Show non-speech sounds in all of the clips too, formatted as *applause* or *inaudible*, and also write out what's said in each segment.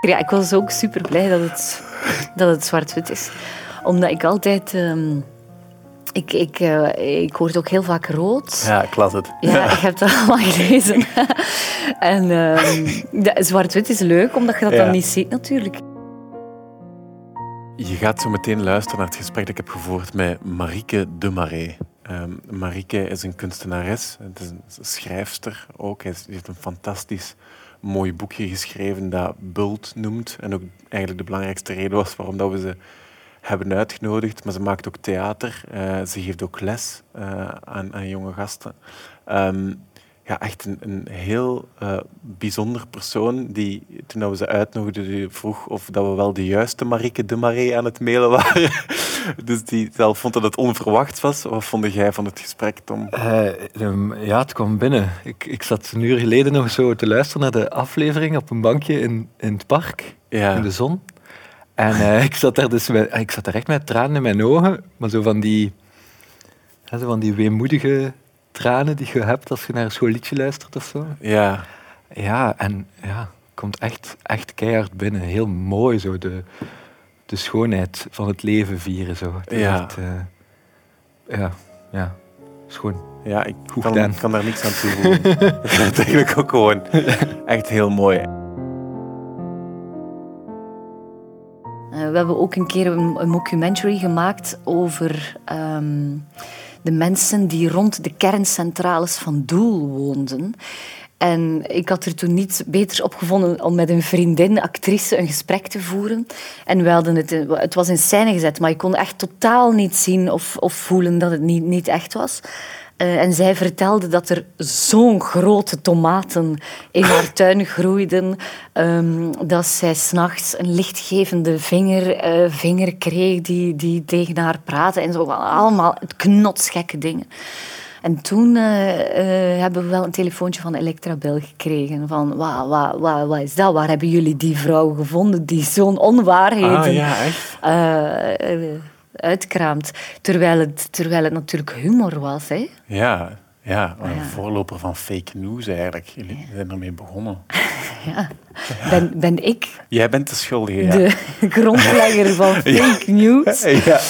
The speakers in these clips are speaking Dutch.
Ja, ik was ook super blij dat het, dat het zwart-wit is. Omdat ik altijd... ehm, ik, ik, eh, ik hoorde ook heel vaak rood. Ja, ik las het. Ja, ik heb dat allemaal gelezen. *laughs* en ehm, zwart-wit is leuk, omdat je dat Ja. dan niet ziet natuurlijk. Je gaat zo meteen luisteren naar het gesprek dat ik heb gevoerd met Marieke de Marais. Ehm Marieke is een kunstenares, het is een schrijfster ook. Hij heeft een fantastisch mooi boekje geschreven dat Bult noemt. En ook eigenlijk de belangrijkste reden was waarom dat we ze hebben uitgenodigd. Maar ze maakt ook theater. Eh, ze geeft ook les eh, aan, aan jonge gasten. Ehm, ja, echt een, een heel eh, bijzonder persoon die, toen we ze uitnodigden, vroeg of dat we wel de juiste Marieke de Marais aan het mailen waren. *laughs* dus die zelf vond dat het onverwachts was. Wat vond jij van het gesprek, Tom? Eh, ehm, ja, het kwam binnen. Ik, ik zat een uur geleden nog zo te luisteren naar de aflevering op een bankje in, in het park, Ja, in de zon. En eh, ik, zat daar dus met, ik zat daar echt met tranen in mijn ogen, maar zo van die, ja, zo van die weemoedige tranen die je hebt als je naar zo'n liedje luistert of zo. ja, Ja, en ja, komt echt, echt keihard binnen. Heel mooi zo, de, de schoonheid van het leven vieren. Zo. Het is Ja. echt, eh, ja, ja, schoon. ja, ik Goed kan, gedaan. kan daar niks aan toevoegen. *laughs* vind het eigenlijk ook gewoon echt heel mooi. Eh, we hebben ook een keer een, een mockumentary gemaakt over ehm, de mensen die rond de kerncentrales van Doel woonden. En ik had er toen niet beter op gevonden om met een vriendin, actrice, een gesprek te voeren. En we hadden het, het was in scène gezet, maar ik kon echt totaal niet zien of, of voelen dat het niet, niet echt was. Eh, en zij vertelde dat er zo'n grote tomaten in haar *laughs* tuin groeiden, ehm, dat zij s'nachts een lichtgevende vinger, eh, vinger kreeg die, die tegen haar praatte en zo. Allemaal knotsgekke dingen. En toen eh, hebben we wel een telefoontje van Electrabel gekregen. Van, wat, wat, wat, wat is dat? Waar hebben jullie die vrouw gevonden die zo'n onwaarheden Ah ja, echt? Uitkraamt? Terwijl het, terwijl het natuurlijk humor was. Hè? Ja, ja, een ja. voorloper van fake news eigenlijk. Jullie zijn ermee begonnen. *laughs* Ja. Ben, ben ik Jij bent de schuldige, ja. de *laughs* grondlegger van *laughs* fake news? ja.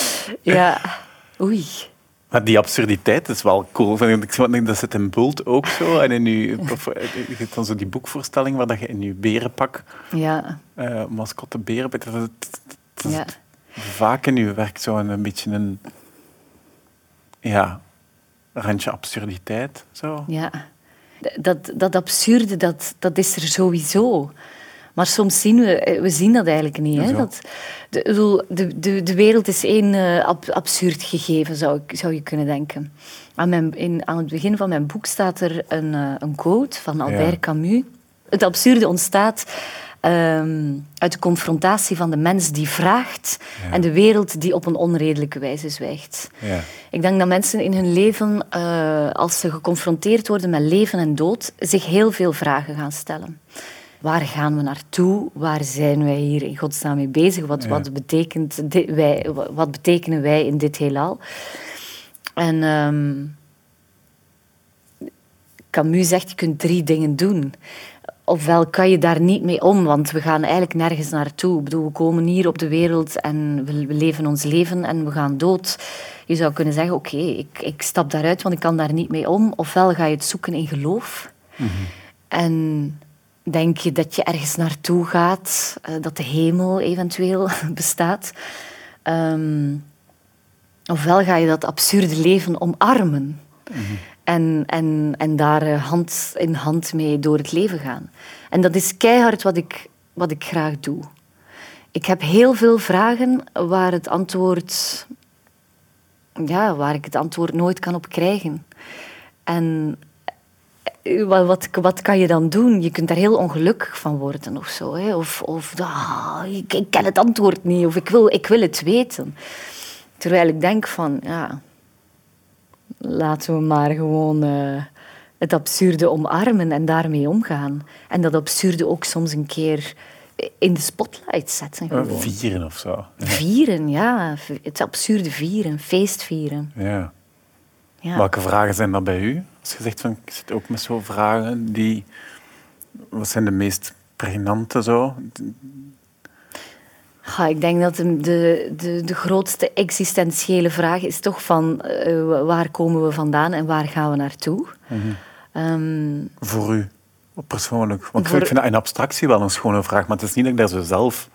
Ja, oei. Maar die absurditeit is wel cool. vind ik. Dat zit in Bult ook zo. En in uw, je hebt dan zo die boekvoorstelling waar dat je in je berenpak, Ja, eh mascotte beren, dat dat vaak in uw werk zo een, beetje een ja, randje absurditeit. Zo. Ja, dat, dat absurde, dat, dat is er sowieso. Maar soms zien we, we zien dat eigenlijk niet. Hè? Dat, de, de, de, de wereld is één eh, ab- absurd gegeven, zou, ik, zou je kunnen denken. Aan, mijn, in, aan het begin van mijn boek staat er een, eh, een quote van Albert Ja. Camus. Het absurde ontstaat ehm, uit de confrontatie van de mens die vraagt Ja. en de wereld die op een onredelijke wijze zwijgt. Ja. Ik denk dat mensen in hun leven, eh, als ze geconfronteerd worden met leven en dood, zich heel veel vragen gaan stellen. Waar gaan we naartoe? Waar zijn wij hier in godsnaam mee bezig? Wat, Ja. wat, betekent dit, wij, wat betekenen wij in dit heelal? En ehm, Camus zegt, je kunt drie dingen doen. Ofwel kan je daar niet mee om, want we gaan eigenlijk nergens naartoe. Ik bedoel, we komen hier op de wereld en we, leven ons leven en we gaan dood. Je zou kunnen zeggen, oké, ik, ik stap daaruit, want ik kan daar niet mee om. Ofwel ga je het zoeken in geloof. En denk je dat je ergens naartoe gaat, eh, dat de hemel eventueel *laughs* bestaat. Ehm, ofwel ga je dat absurde leven omarmen. En, en, en daar eh, hand in hand mee door het leven gaan. En dat is keihard wat ik, wat ik graag doe. Ik heb heel veel vragen waar het antwoord... Ja, waar ik het antwoord nooit kan op krijgen. En eh, wat, wat, kan je dan doen? Je kunt daar heel ongelukkig van worden of zo. Hè? Of, of ah, ik, ik ken het antwoord niet, of ik wil, ik wil het weten. Terwijl ik denk van, ja, laten we maar gewoon eh, het absurde omarmen en daarmee omgaan. En dat absurde ook soms een keer in de spotlight zetten. Gewoon. Vieren of zo. Vieren, ja. Het absurde vieren, feest vieren. Ja. Ja. Welke vragen zijn dat bij u? Als je zegt van, ik zit ook met zo'n vragen die... Wat zijn de meest pregnante zo? Ja, ik denk dat de, de, de, grootste existentiële vraag is toch van uh, waar komen we vandaan en waar gaan we naartoe? Mm -hmm. voor u persoonlijk? Want voor... ik vind dat in abstractie wel een schone vraag, maar het is niet dat ik daar zo zelf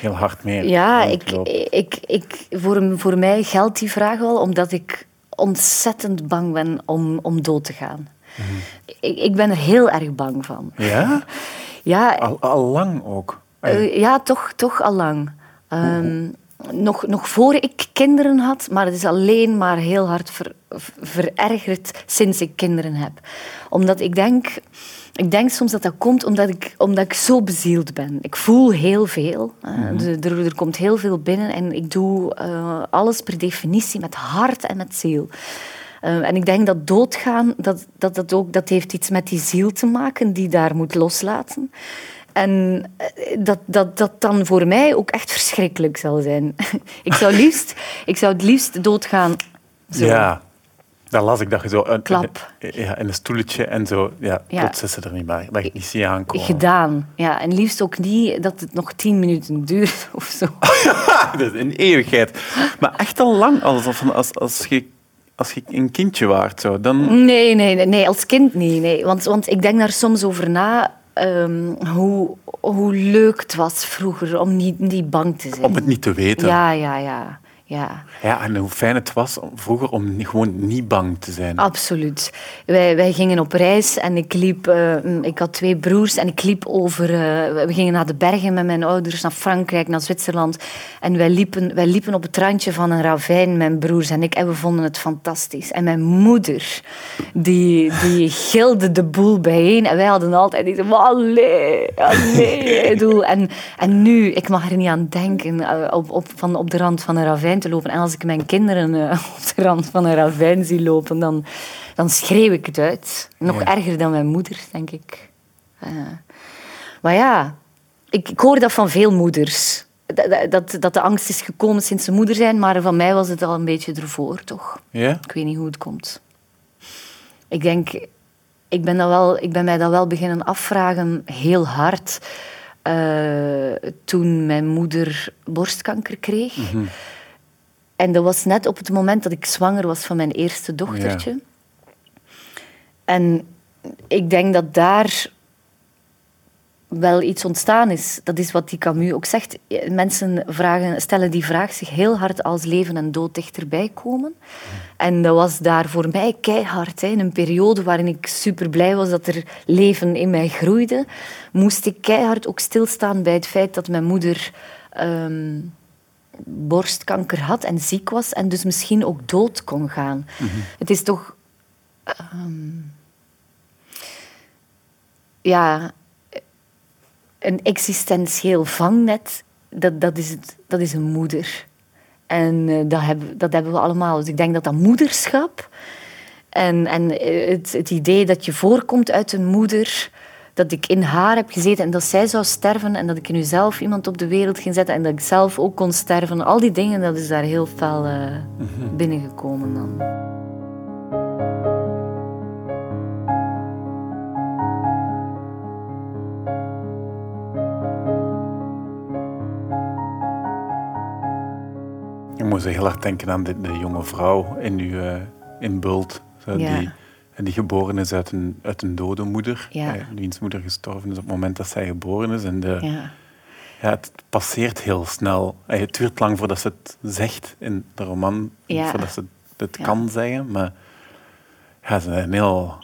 heel hard mee Ja, ik, ik, ik, voor, voor mij geldt die vraag wel omdat ik ontzettend bang ben om, om dood te gaan. Mhm. ik, ik ben er heel erg bang van. Ja? ja. Al, al lang ook? Uh, ja, toch, toch al lang. Um, nog, nog voor ik kinderen had, maar het is alleen maar heel hard ver, verergerd sinds ik kinderen heb. Omdat ik denk, ik denk soms dat dat komt omdat ik, omdat ik zo bezield ben. Ik voel heel veel. Mm er, er, komt heel veel binnen en ik doe uh, alles per definitie met hart en met ziel. Uh, en ik denk dat doodgaan, dat, dat, dat, ook, dat heeft iets met die ziel te maken die daar moet loslaten. En eh, dat, dat dat dan voor mij ook echt verschrikkelijk zal zijn. *laughs* ik, zou liefst, ik zou het liefst doodgaan. Zo. Ja, dan las ik dat je zo... Een, Klap. Ja, in een stoeltje en zo. Ja, ja. plots is ze er niet bij. Dat je niet zie aankomen. Gedaan. Ja, en liefst ook niet dat het nog tien minuten duurt *laughs* of zo. *laughs* dat is een eeuwigheid. Maar echt al lang, als, als, als je als je een kindje waart, zo, dan... Nee, nee, nee, nee, als kind niet. Nee. Want, want ik denk daar soms over na um, hoe, hoe leuk het was vroeger om niet, niet bang te zijn. Om het niet te weten. Ja, ja, ja. Ja. ja, en hoe fijn het was vroeger om gewoon niet bang te zijn. Absoluut. Wij, wij gingen op reis en ik liep... Uh, ik had twee broers en ik liep over... Uh, we gingen naar de bergen met mijn ouders, naar Frankrijk, naar Zwitserland. En wij liepen, wij liepen op het randje van een ravijn, mijn broers en ik. En we vonden het fantastisch. En mijn moeder, die, die gilde de boel bijeen. En wij hadden altijd iets van... Allee, allee. *laughs* En, en nu, ik mag er niet aan denken, uh, op, op, van, op de rand van een ravijn te lopen. En als ik mijn kinderen uh, *laughs* op de rand van een ravijn zie lopen, dan, dan schreeuw ik het uit. Nog erger dan mijn moeder, denk ik. Uh, maar ja, ik, ik, hoor dat van veel moeders. Dat, dat, dat, de angst is gekomen sinds ze moeder zijn, maar van mij was het al een beetje ervoor, toch? Ja? Ik weet niet hoe het komt. Ik denk, ik ben, dat wel, ik ben mij dat wel beginnen afvragen, heel hard, uh, toen mijn moeder borstkanker kreeg. Mm -hmm. En dat was net op het moment dat ik zwanger was van mijn eerste dochtertje. En ik denk dat daar wel iets ontstaan is. Dat is wat die Camus ook zegt. Mensen vragen, stellen die vraag zich heel hard als leven en dood dichterbij komen. En dat was daar voor mij keihard. Hè. In een periode waarin ik super blij was dat er leven in mij groeide, moest ik keihard ook stilstaan bij het feit dat mijn moeder um, borstkanker had en ziek was en dus misschien ook dood kon gaan. Mm -hmm. Het is toch. Um, ja, een existentieel vangnet, dat, dat, is, het, dat is een moeder. En uh, dat, hebben, dat hebben we allemaal. Dus ik denk dat dat moederschap en, en het, het idee dat je voorkomt uit een moeder dat ik in haar heb gezeten en dat zij zou sterven en dat ik in uzelf iemand op de wereld ging zetten en dat ik zelf ook kon sterven. Al die dingen, dat is daar heel fel uh, mm-hmm. binnengekomen dan. Ik moest heel hard denken aan de, de jonge vrouw in, uw, uh, in Bult. Zo, ja. die en die geboren is uit een, uit een dode moeder. Ja. Eh, wiens moeder gestorven is op het moment dat zij geboren is. En de, ja. Ja, het passeert heel snel. Eh, het duurt lang voordat ze het zegt in de roman. Ja. Voordat ze het kan zeggen. Maar ja, ze zijn heel...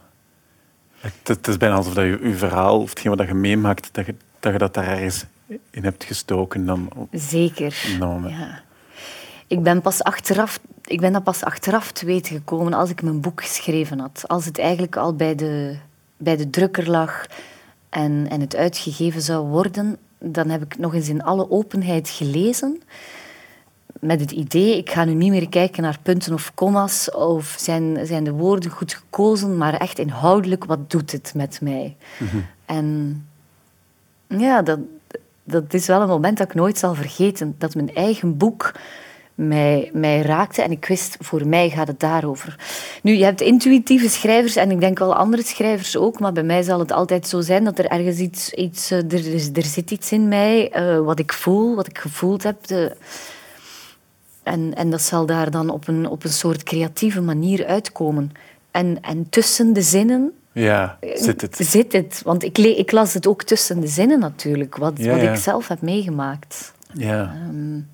Het, het, is bijna alsof dat je, je verhaal, of hetgeen wat je meemaakt, dat je, dat je dat daar ergens in hebt gestoken. Dan Zeker. Ja. Ik ben, pas achteraf, ik ben dat pas achteraf te weten gekomen als ik mijn boek geschreven had. Als het eigenlijk al bij de, bij de drukker lag en, en het uitgegeven zou worden, dan heb ik nog eens in alle openheid gelezen. Met het idee, ik ga nu niet meer kijken naar punten of commas of zijn, zijn de woorden goed gekozen, maar echt inhoudelijk, wat doet het met mij? Mm-hmm. En ja, dat, dat is wel een moment dat ik nooit zal vergeten. Dat mijn eigen boek mij, mij raakte. En ik wist, voor mij gaat het daarover. Nu, je hebt intuïtieve schrijvers en ik denk wel andere schrijvers ook, maar bij mij zal het altijd zo zijn dat er ergens iets... iets er, is, er zit iets in mij, wat ik voel, wat ik gevoeld heb. De, en, en dat zal daar dan op een, op een soort creatieve manier uitkomen. En, en tussen de zinnen ja, zit het. Zit het. Want ik, ik las het ook tussen de zinnen natuurlijk, wat, wat ik zelf heb meegemaakt. Ja. Um,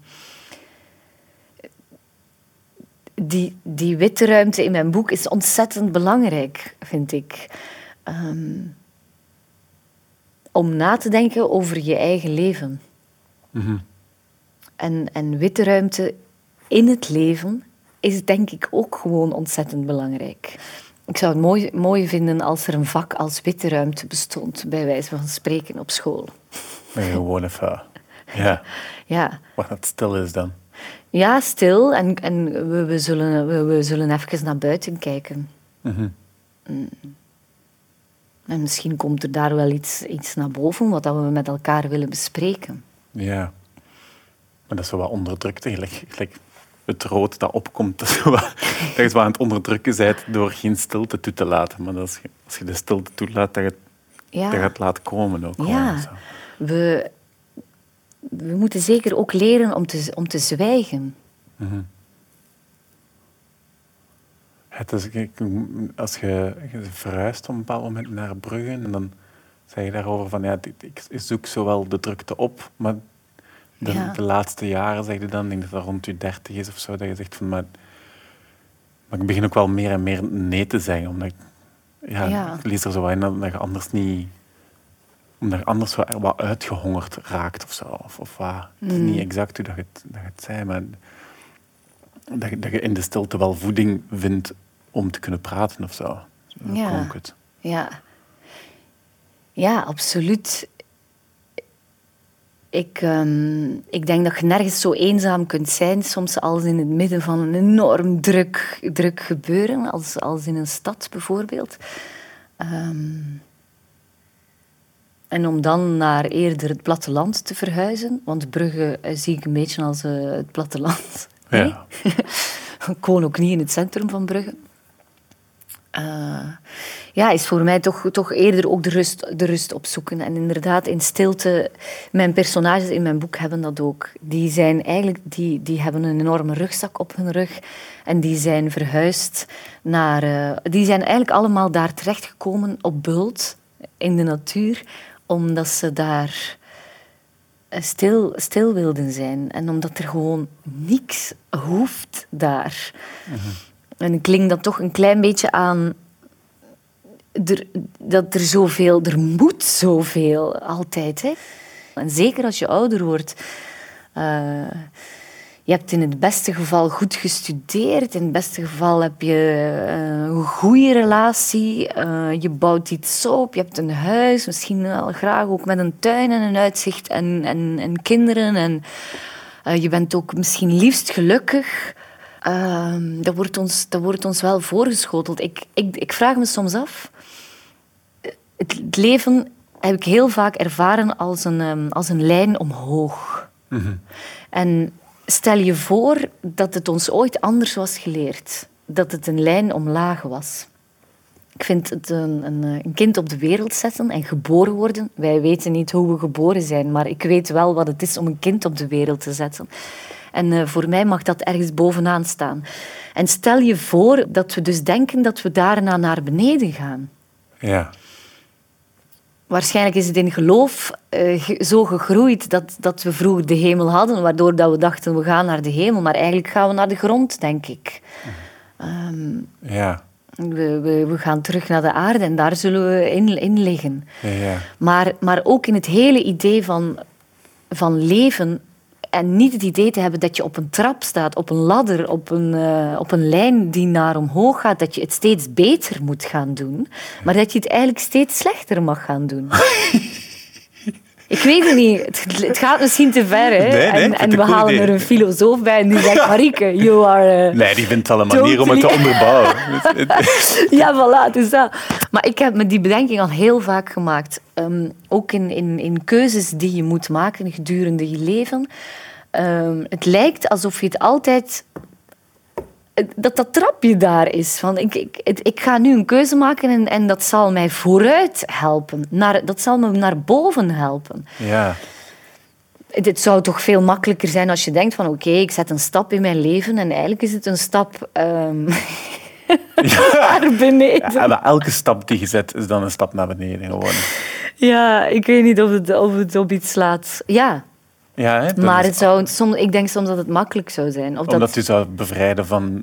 die, die witte ruimte in mijn boek is ontzettend belangrijk, vind ik. Um, om na te denken over je eigen leven. Mm -hmm. en, en witte ruimte in het leven is denk ik ook gewoon ontzettend belangrijk. Ik zou het mooi, mooi vinden als er een vak als witte ruimte bestond, bij wijze van spreken op school. Gewoon even, ja. ja. Waar het stil is dan. Ja, stil. En, en we, we, zullen, we, we zullen even naar buiten kijken. Mm En misschien komt er daar wel iets, iets naar boven wat we met elkaar willen bespreken. Ja. Maar dat is wel wat onderdrukte. Gelijk, gelijk het rood dat opkomt, *laughs* dat je, wat, dat je aan het onderdrukken bent door geen stilte toe te laten. Maar als je, als je de stilte toelaat, dat je, ja. dat je het laat komen ook. Ja, we, we moeten zeker ook leren om te, om te zwijgen. Mm -hmm. Het is, als je, je verhuist op een bepaald moment naar Brugge en dan zeg je daarover van ja, ik zoek zowel de drukte op, maar de, Ja. de laatste jaren, zeg je dan, ik denk dat dat rond je dertig is of zo, dat je zegt van, maar, maar ik begin ook wel meer en meer nee te zeggen, omdat ik, ja, Ja. ik lees er zo in dat, dat je anders niet, omdat je anders wat, wat uitgehongerd raakt of zo, of, of wat. Het is Mm. niet exact hoe dat je het, dat je het zei, maar dat je, dat je in de stilte wel voeding vindt om te kunnen praten of zo. Zo Ja. klonk het. Ja. Ja, absoluut. Ik, ehm, ik denk dat je nergens zo eenzaam kunt zijn, soms als in het midden van een enorm druk, druk gebeuren, als, als in een stad bijvoorbeeld. Ehm, en om dan naar eerder het platteland te verhuizen, want Brugge eh, zie ik een beetje als eh, het platteland. Nee? Ja. *laughs* Ik woon ook niet in het centrum van Brugge. Eh, ja, is voor mij toch, toch eerder ook de rust, de rust opzoeken. En inderdaad, in stilte... Mijn personages in mijn boek hebben dat ook. Die, zijn eigenlijk, die, die hebben een enorme rugzak op hun rug. En die zijn verhuisd naar... die zijn eigenlijk allemaal daar terechtgekomen op Bult, in de natuur. Omdat ze daar eh, stil, stil wilden zijn. En omdat er gewoon niks hoeft daar. En ik klink dat toch een klein beetje aan... Er, dat er zoveel... Er moet zoveel, altijd. Hè? En zeker als je ouder wordt... eh, je hebt in het beste geval goed gestudeerd. In het beste geval heb je eh, een goede relatie. eh, je bouwt iets op. Je hebt een huis. Misschien wel graag ook met een tuin en een uitzicht. En, en, en kinderen. En eh, je bent ook misschien liefst gelukkig. Ehm, dat, wordt ons, dat wordt ons wel voorgeschoteld. Ik, ik, ik vraag me soms af... Het, het leven heb ik heel vaak ervaren als een, ehm, als een lijn omhoog. En stel je voor dat het ons ooit anders was geleerd. Dat het een lijn omlaag was. Ik vind het een, eh, een kind op de wereld zetten en geboren worden. Wij weten niet hoe we geboren zijn, maar ik weet wel wat het is om een kind op de wereld te zetten. En eh, voor mij mag dat ergens bovenaan staan. En stel je voor dat we dus denken dat we daarna naar beneden gaan. Ja. Waarschijnlijk is het in geloof eh, zo gegroeid dat, dat we vroeger de hemel hadden, waardoor dat we dachten we gaan naar de hemel, maar eigenlijk gaan we naar de grond, denk ik. Ehm, Ja. we, we, we gaan terug naar de aarde en daar zullen we in, in liggen. Ja, ja. Maar, maar ook in het hele idee van, van leven en niet het idee te hebben dat je op een trap staat, op een ladder, op een, eh, op een lijn die naar omhoog gaat, dat je het steeds beter moet gaan doen, maar dat je het eigenlijk steeds slechter mag gaan doen. *laughs* Ik weet het niet. Het, het gaat misschien te ver. Hè? Nee, nee, ik en en we halen idee. er een filosoof bij en die zegt, Marieke, you are... eh, Nee, die vindt wel een manier om het te onderbouwen. *laughs* *laughs* Ja, voilà, dus dat. Maar ik heb me die bedenking al heel vaak gemaakt. Ehm, ook in, in, in keuzes die je moet maken gedurende je leven. Ehm, het lijkt alsof je het altijd dat dat trapje daar is. Van ik, ik, ik ga nu een keuze maken en, en dat zal mij vooruit helpen. Naar, dat zal me naar boven helpen. Ja. Het, zou toch veel makkelijker zijn als je denkt van oké, ik zet een stap in mijn leven en eigenlijk is het een stap *laughs* um, *laughs* naar beneden. Ja, maar elke stap die je zet is dan een stap naar beneden gewoon. Ja, ik weet niet of het, of het op iets slaat. Ja, ja, hè, maar het zou, soms, ik denk soms dat het makkelijk zou zijn. Of Omdat dat... u zou bevrijden van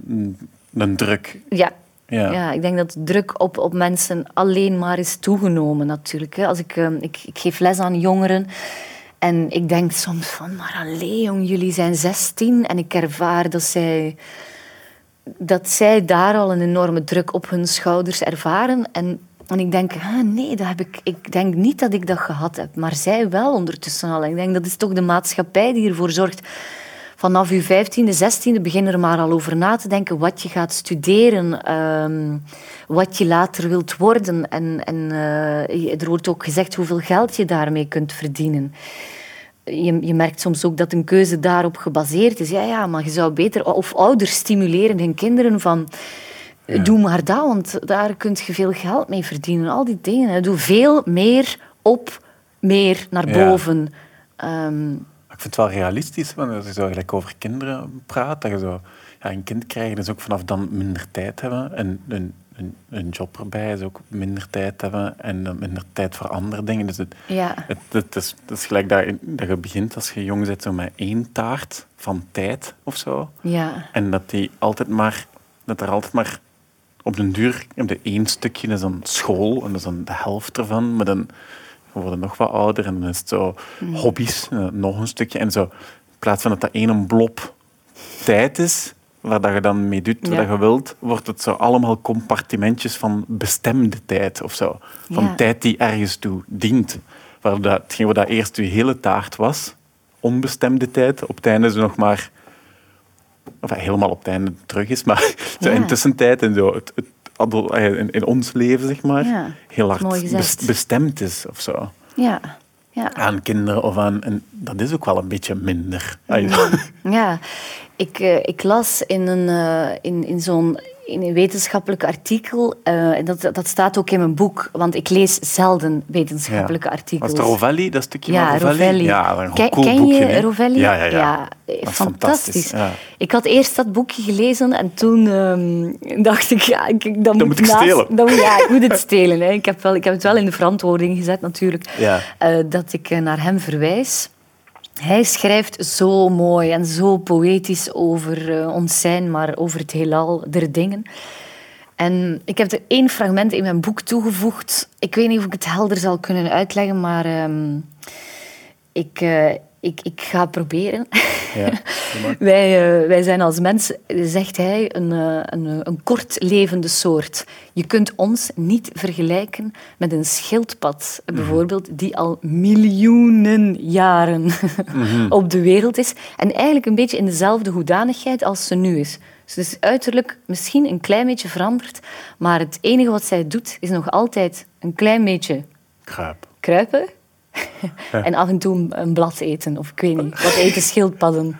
een druk. Ja. Ja. ja, ik denk dat druk op, op mensen alleen maar is toegenomen natuurlijk. Als ik, ehm, ik, ik geef les aan jongeren en ik denk soms van, maar alleen jong, jullie zijn 16 en ik ervaar dat zij, dat zij daar al een enorme druk op hun schouders ervaren. En en ik denk, ah, nee, dat heb ik, ik denk niet dat ik dat gehad heb. Maar zij wel ondertussen al. Ik denk, dat is toch de maatschappij die ervoor zorgt. Vanaf je vijftiende, zestiende begin er maar al over na te denken wat je gaat studeren, ehm, wat je later wilt worden. En, en uh, er wordt ook gezegd hoeveel geld je daarmee kunt verdienen. Je, je, merkt soms ook dat een keuze daarop gebaseerd is. Ja, ja, maar je zou beter... Of ouders stimuleren hun kinderen van... Doe maar dat, want daar kun je veel geld mee verdienen. Al die dingen. Doe veel meer op, meer naar boven. Ehm, ik vind het wel realistisch, want als je zo gelijk over kinderen praat, dat je zo ja, een kind krijgen, dus ook vanaf dan minder tijd hebben. En een, een, een job erbij is ook minder tijd hebben en minder tijd voor andere dingen. Dus het, ja. het, het, is, het is gelijk dat, dat je begint als je jong bent zo met één taart van tijd of zo. Ja. En dat, die altijd maar, dat er altijd maar op den duur heb je één stukje, is dan school, en dat is dan de helft ervan. Maar dan worden nog wat ouder en dan is het zo mm. hobby's, eh, nog een stukje. En zo, in plaats van dat dat één blob tijd is, waar dat je dan mee doet wat je wilt, wordt het zo allemaal compartimentjes van bestemde tijd of zo. Van tijd die ergens toe dient. Waar dat, hetgeen wat dat eerst je hele taart was, onbestemde tijd, op het einde is nog maar of helemaal op het einde terug is, maar *laughs* zo in tussentijd en zo, het, het, in, in, ons leven, zeg maar, heel hard bestemd is of zo. Ja. Ja. Aan kinderen of aan. En dat is ook wel een beetje minder. Ja, ik, uh, ik las in, een, in, in zo'n in een wetenschappelijk artikel. Uh, dat, dat staat ook in mijn boek, want ik lees zelden wetenschappelijke artikels. Was het Rovelli, dat stukje ja, Rovelli? Ja, een Ken, cool ken boekje, je Rovelli? Ja, ja, ja. ja fantastisch. Ik had eerst dat boekje gelezen en toen um, dacht ik, ja, ik, dan, dan moet ik naast, stelen. Dan, ja, ik moet het stelen. Hè. Ik, heb wel, ik heb het wel in de verantwoording gezet natuurlijk, uh, dat ik uh, naar hem verwijs. Hij schrijft zo mooi en zo poëtisch over ons zijn, maar over het heelal der dingen. En ik heb er één fragment in mijn boek toegevoegd. Ik weet niet of ik het helder zal kunnen uitleggen, maar um, ik, uh, ik, ik ga proberen. *laughs* Ja, *laughs* wij, uh, wij zijn als mens, zegt hij, een, uh, een, een kortlevende soort. Je kunt ons niet vergelijken met een schildpad, mm bijvoorbeeld, die al miljoenen jaren mm *laughs* op de wereld is. En eigenlijk een beetje in dezelfde hoedanigheid als ze nu is. Ze is uiterlijk misschien een klein beetje veranderd, maar het enige wat zij doet is nog altijd een klein beetje Kruip. kruipen *laughs* en af en toe een blad eten. Of ik weet niet, wat eten schildpadden?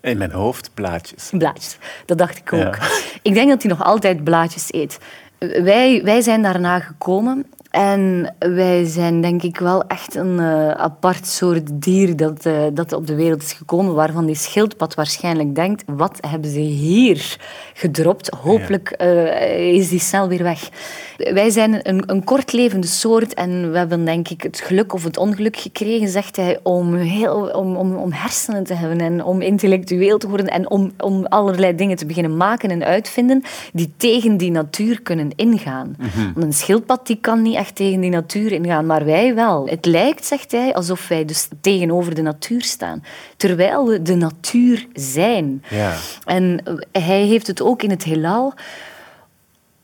In mijn hoofd blaadjes. Blaadjes, dat dacht ik ook. Ik denk dat hij nog altijd blaadjes eet. Wij, wij zijn daarna gekomen en wij zijn denk ik wel echt een uh, apart soort dier dat, uh, dat op de wereld is gekomen, waarvan die schildpad waarschijnlijk denkt, wat hebben ze hier gedropt? Hopelijk uh, is die snel weer weg. Wij zijn een, een kortlevende soort en we hebben denk ik het geluk of het ongeluk gekregen, zegt hij, om, heel, om, om, om hersenen te hebben en om intellectueel te worden en om, om allerlei dingen te beginnen maken en uitvinden die tegen die natuur kunnen ingaan. Mm -hmm. Want een schildpad die kan niet echt tegen die natuur ingaan, maar wij wel. Het lijkt, zegt hij, alsof wij dus tegenover de natuur staan, terwijl we de natuur zijn. Ja. En hij heeft het ook in het heelal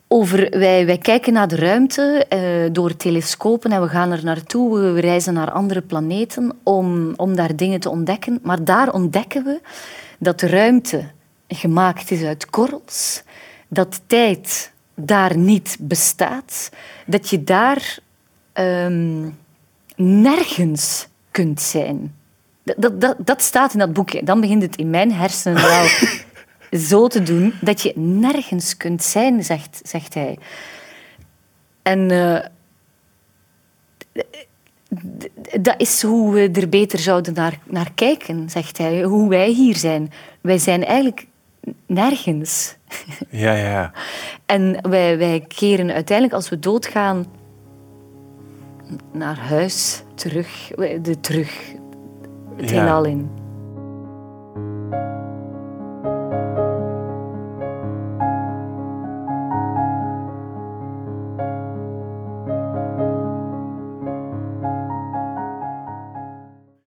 over, wij, wij kijken naar de ruimte uh, door telescopen en we gaan er naartoe, we reizen naar andere planeten om, om daar dingen te ontdekken. Maar daar ontdekken we dat de ruimte gemaakt is uit korrels, dat tijd daar niet bestaat, dat je daar um, nergens kunt zijn. Dat, dat, dat staat in dat boekje. Dan begint het in mijn hersenen wel *laughs* zo te doen dat je nergens kunt zijn, zegt, zegt hij. En uh, dat is hoe we er beter zouden naar, naar kijken, zegt hij. Hoe wij hier zijn. Wij zijn eigenlijk nergens. *laughs* Ja, ja. En wij, wij keren uiteindelijk, als we doodgaan, naar huis terug. De terug. Het ja. heelal in.